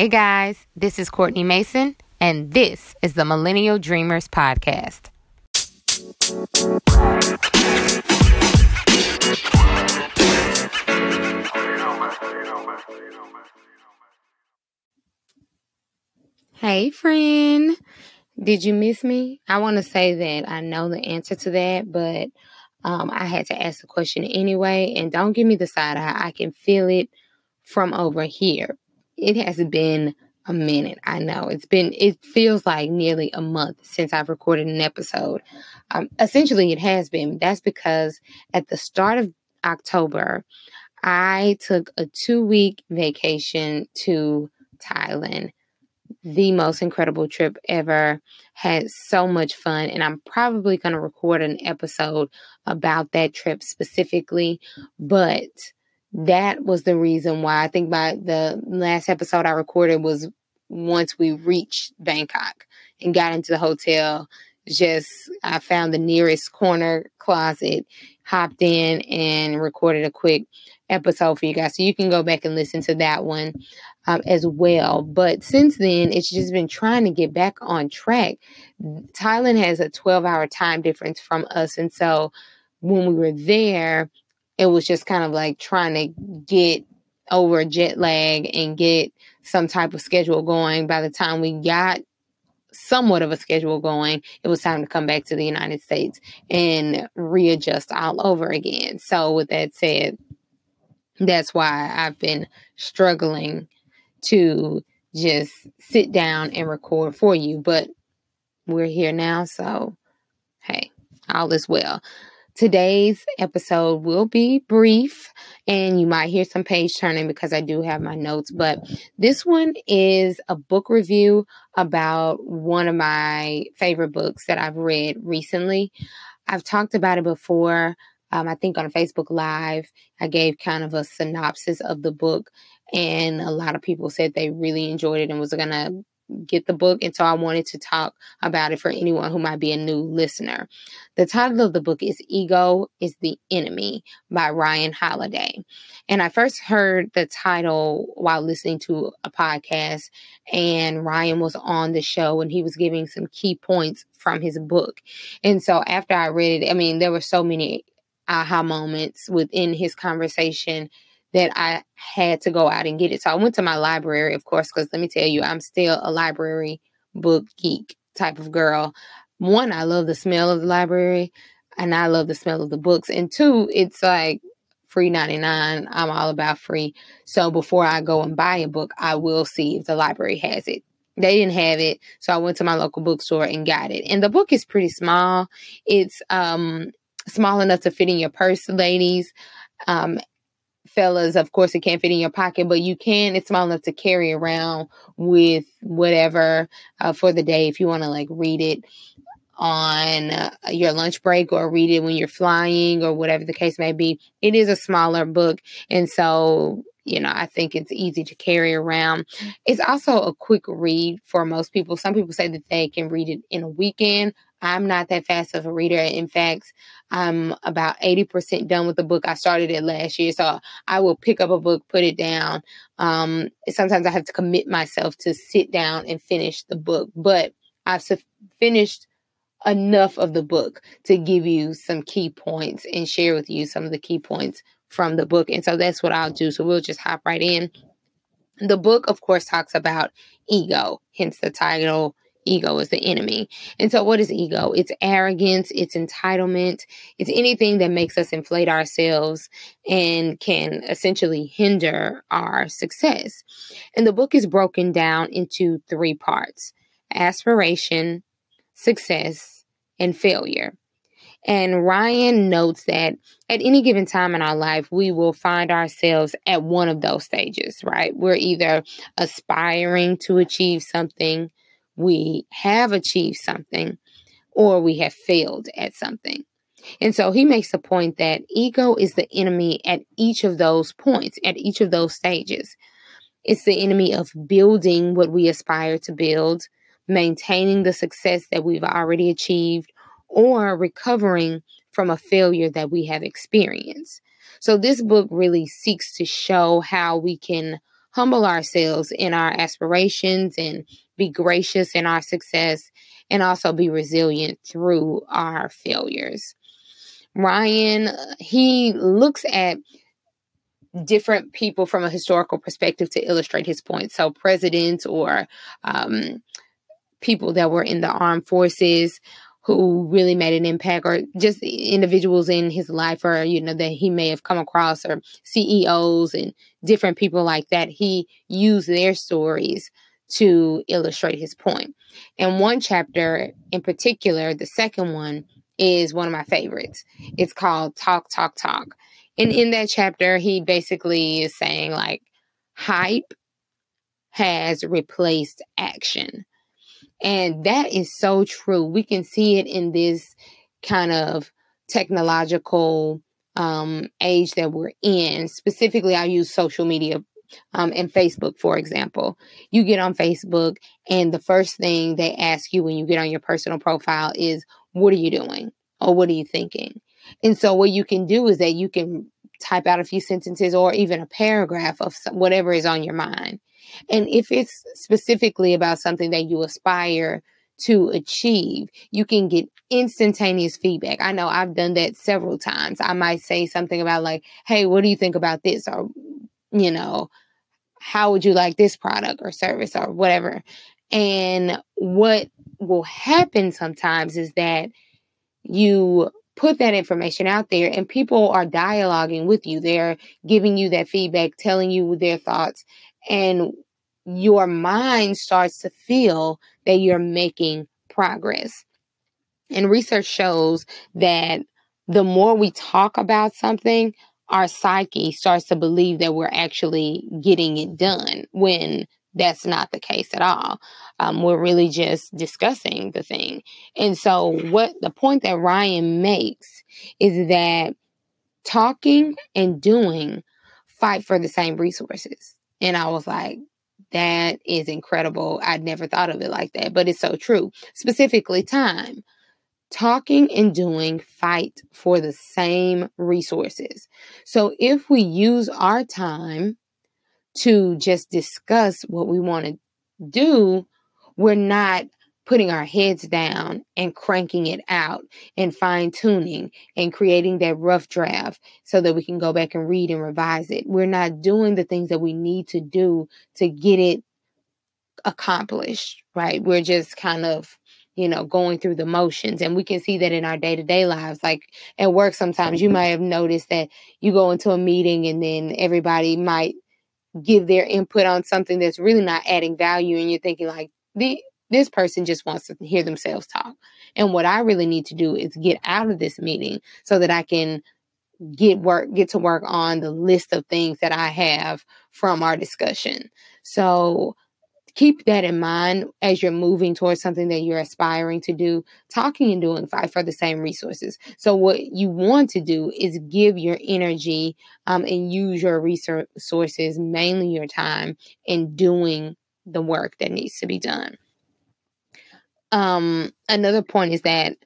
Hey guys, this is Courtney Mason, and this is the Millennial Dreamers Podcast. Hey, friend. Did you miss me? I want to say that I know the answer to that, but um, I had to ask the question anyway. And don't give me the side eye. I can feel it from over here. It has been a minute. I know it's been, it feels like nearly a month since I've recorded an episode. Um, essentially, it has been. That's because at the start of October, I took a two week vacation to Thailand the most incredible trip ever. Had so much fun, and I'm probably going to record an episode about that trip specifically. But that was the reason why I think my the last episode I recorded was once we reached Bangkok and got into the hotel. Just I found the nearest corner closet, hopped in and recorded a quick episode for you guys. So you can go back and listen to that one um, as well. But since then, it's just been trying to get back on track. Thailand has a 12 hour time difference from us. And so when we were there, it was just kind of like trying to get over jet lag and get some type of schedule going. By the time we got somewhat of a schedule going, it was time to come back to the United States and readjust all over again. So, with that said, that's why I've been struggling to just sit down and record for you. But we're here now, so hey, all is well. Today's episode will be brief and you might hear some page turning because I do have my notes, but this one is a book review about one of my favorite books that I've read recently. I've talked about it before. Um, I think on Facebook Live, I gave kind of a synopsis of the book, and a lot of people said they really enjoyed it and was going to get the book. And so I wanted to talk about it for anyone who might be a new listener. The title of the book is Ego is the Enemy by Ryan Holiday. And I first heard the title while listening to a podcast, and Ryan was on the show and he was giving some key points from his book. And so after I read it, I mean, there were so many aha moments within his conversation that I had to go out and get it. So I went to my library, of course, because let me tell you, I'm still a library book geek type of girl. One, I love the smell of the library and I love the smell of the books. And two, it's like free 99. I'm all about free. So before I go and buy a book, I will see if the library has it. They didn't have it, so I went to my local bookstore and got it. And the book is pretty small. It's um small enough to fit in your purse, ladies. Um, fellas, of course, it can't fit in your pocket, but you can. It's small enough to carry around with whatever uh, for the day if you want to like read it on uh, your lunch break or read it when you're flying or whatever the case may be. It is a smaller book, and so you know, I think it's easy to carry around. It's also a quick read for most people. Some people say that they can read it in a weekend. I'm not that fast of a reader. In fact, I'm about 80% done with the book. I started it last year. So I will pick up a book, put it down. Um, sometimes I have to commit myself to sit down and finish the book, but I've finished enough of the book to give you some key points and share with you some of the key points from the book. And so that's what I'll do. So we'll just hop right in. The book, of course, talks about ego, hence the title ego is the enemy. And so, what is ego? It's arrogance, it's entitlement, it's anything that makes us inflate ourselves and can essentially hinder our success. And the book is broken down into three parts aspiration, success, and failure. And Ryan notes that at any given time in our life, we will find ourselves at one of those stages, right? We're either aspiring to achieve something, we have achieved something or we have failed at something. And so he makes the point that ego is the enemy at each of those points, at each of those stages. It's the enemy of building what we aspire to build, maintaining the success that we've already achieved, or recovering from a failure that we have experienced. So, this book really seeks to show how we can humble ourselves in our aspirations and be gracious in our success and also be resilient through our failures. Ryan, he looks at different people from a historical perspective to illustrate his point. So, presidents or um, people that were in the armed forces who really made an impact or just individuals in his life or you know that he may have come across or CEOs and different people like that he used their stories to illustrate his point. And one chapter in particular, the second one is one of my favorites. It's called Talk Talk Talk. And in that chapter he basically is saying like hype has replaced action. And that is so true. We can see it in this kind of technological um, age that we're in. Specifically, I use social media um, and Facebook, for example. You get on Facebook, and the first thing they ask you when you get on your personal profile is, What are you doing? Or what are you thinking? And so, what you can do is that you can type out a few sentences or even a paragraph of some, whatever is on your mind. And if it's specifically about something that you aspire to achieve, you can get instantaneous feedback. I know I've done that several times. I might say something about, like, hey, what do you think about this? Or, you know, how would you like this product or service or whatever? And what will happen sometimes is that you put that information out there and people are dialoguing with you. They're giving you that feedback, telling you their thoughts and your mind starts to feel that you're making progress. And research shows that the more we talk about something, our psyche starts to believe that we're actually getting it done when that's not the case at all. Um, we're really just discussing the thing. And so, what the point that Ryan makes is that talking and doing fight for the same resources. And I was like, that is incredible. I'd never thought of it like that, but it's so true. Specifically, time. Talking and doing fight for the same resources. So if we use our time to just discuss what we want to do, we're not putting our heads down and cranking it out and fine tuning and creating that rough draft so that we can go back and read and revise it. We're not doing the things that we need to do to get it accomplished, right? We're just kind of you know, going through the motions. And we can see that in our day to day lives. Like at work, sometimes you might have noticed that you go into a meeting and then everybody might give their input on something that's really not adding value. And you're thinking, like, the, this person just wants to hear themselves talk. And what I really need to do is get out of this meeting so that I can get work get to work on the list of things that I have from our discussion. So keep that in mind as you're moving towards something that you're aspiring to do. Talking and doing fight for the same resources. So what you want to do is give your energy um, and use your resources, mainly your time, in doing the work that needs to be done. Um, another point is that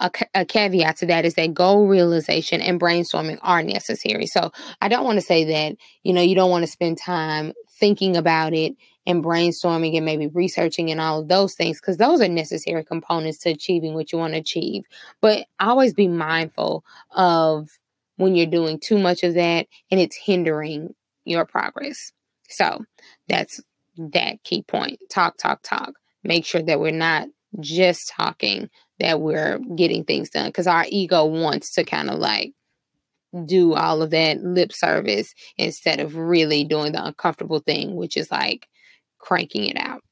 a, a, caveat to that is that goal realization and brainstorming are necessary. So I don't want to say that, you know, you don't want to spend time thinking about it and brainstorming and maybe researching and all of those things because those are necessary components to achieving what you want to achieve. But always be mindful of when you're doing too much of that and it's hindering your progress. So that's that key point. Talk, talk, talk. Make sure that we're not just talking that we're getting things done because our ego wants to kind of like do all of that lip service instead of really doing the uncomfortable thing, which is like cranking it out.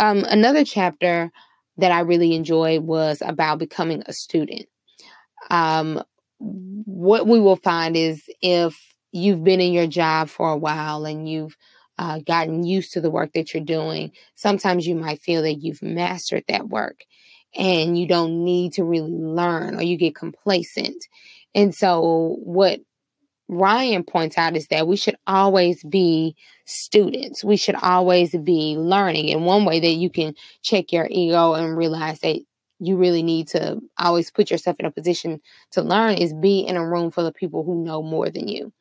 Um, another chapter that I really enjoyed was about becoming a student. Um, what we will find is if you've been in your job for a while and you've uh, gotten used to the work that you're doing, sometimes you might feel that you've mastered that work and you don't need to really learn or you get complacent. And so, what Ryan points out is that we should always be students. We should always be learning. And one way that you can check your ego and realize that you really need to always put yourself in a position to learn is be in a room full of people who know more than you.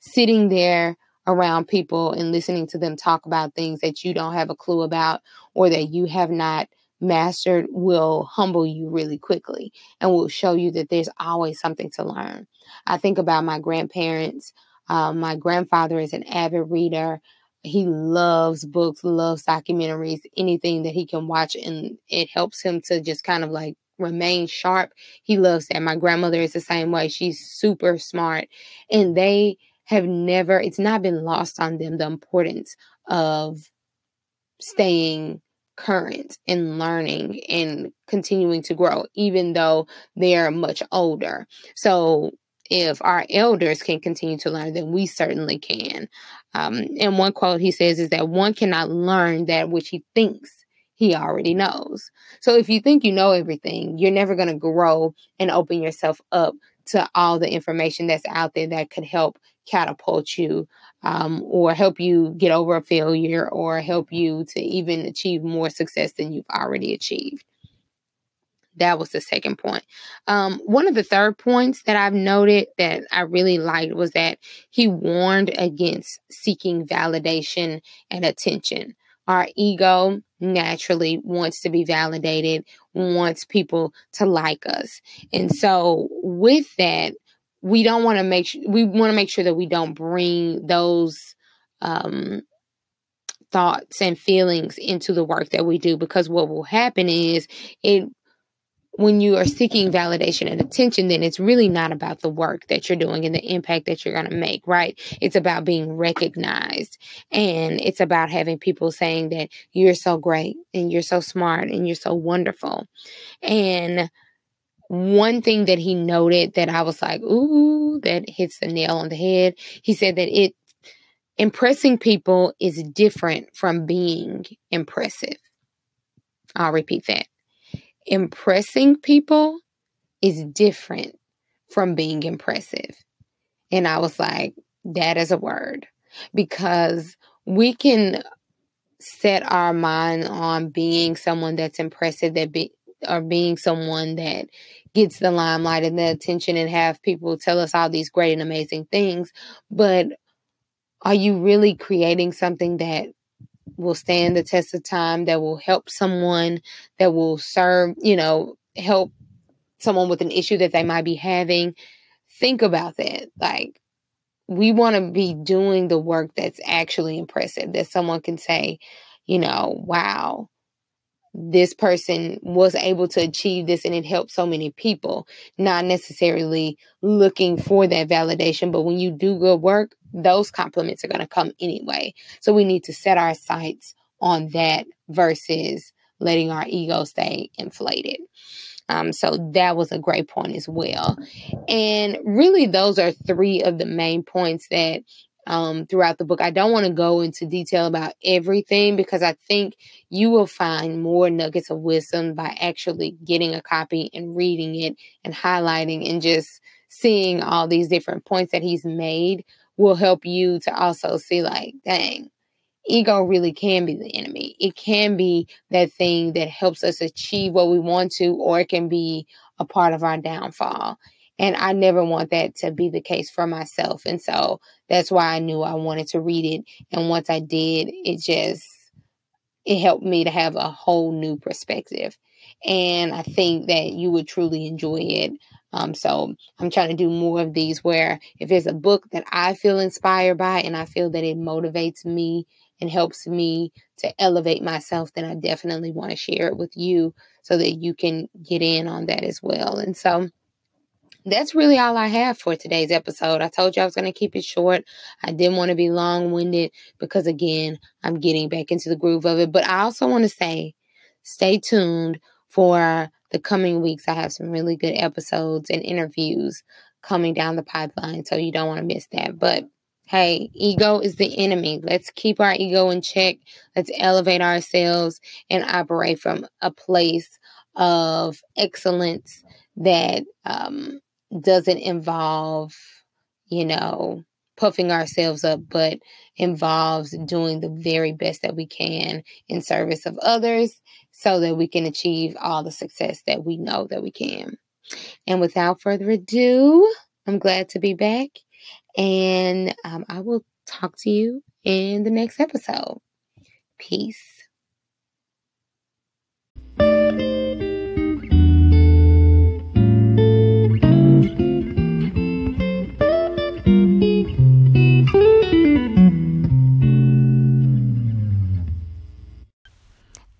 Sitting there around people and listening to them talk about things that you don't have a clue about or that you have not mastered will humble you really quickly and will show you that there's always something to learn. I think about my grandparents. Um, my grandfather is an avid reader. He loves books, loves documentaries, anything that he can watch, and it helps him to just kind of like remain sharp. He loves that. My grandmother is the same way. She's super smart, and they have never, it's not been lost on them the importance of staying current and learning and continuing to grow, even though they're much older. So, if our elders can continue to learn, then we certainly can. Um, and one quote he says is that one cannot learn that which he thinks he already knows. So, if you think you know everything, you're never going to grow and open yourself up to all the information that's out there that could help catapult you um, or help you get over a failure or help you to even achieve more success than you've already achieved. That was the second point. Um, one of the third points that I've noted that I really liked was that he warned against seeking validation and attention. Our ego naturally wants to be validated, wants people to like us. And so, with that, we don't want to make we want to make sure that we don't bring those um, thoughts and feelings into the work that we do because what will happen is it when you are seeking validation and attention, then it's really not about the work that you're doing and the impact that you're going to make, right? It's about being recognized. And it's about having people saying that you're so great and you're so smart and you're so wonderful. And one thing that he noted that I was like, ooh, that hits the nail on the head. He said that it impressing people is different from being impressive. I'll repeat that impressing people is different from being impressive. And I was like, that is a word because we can set our mind on being someone that's impressive that be or being someone that gets the limelight and the attention and have people tell us all these great and amazing things but are you really creating something that will stand the test of time, that will help someone, that will serve, you know, help someone with an issue that they might be having. Think about that. Like, we want to be doing the work that's actually impressive, that someone can say, you know, wow, this person was able to achieve this and it helped so many people, not necessarily looking for that validation. But when you do good work, those compliments are going to come anyway. So we need to set our sights on that versus letting our ego stay inflated. Um, so that was a great point as well. And really, those are three of the main points that um, throughout the book. I don't want to go into detail about everything because I think you will find more nuggets of wisdom by actually getting a copy and reading it and highlighting and just seeing all these different points that he's made will help you to also see, like, dang, ego really can be the enemy. It can be that thing that helps us achieve what we want to, or it can be a part of our downfall. And I never want that to be the case for myself. And so that's why I knew I wanted to read it. And once I did, it just it helped me to have a whole new perspective. And I think that you would truly enjoy it. Um, so I'm trying to do more of these where if there's a book that I feel inspired by and I feel that it motivates me and helps me to elevate myself, then I definitely want to share it with you so that you can get in on that as well. And so that's really all I have for today's episode. I told you I was going to keep it short. I didn't want to be long winded because, again, I'm getting back into the groove of it. But I also want to say stay tuned for the coming weeks. I have some really good episodes and interviews coming down the pipeline, so you don't want to miss that. But hey, ego is the enemy. Let's keep our ego in check. Let's elevate ourselves and operate from a place of excellence that um, doesn't involve, you know, puffing ourselves up, but involves doing the very best that we can in service of others so that we can achieve all the success that we know that we can. And without further ado, I'm glad to be back. And um, I will talk to you in the next episode. Peace.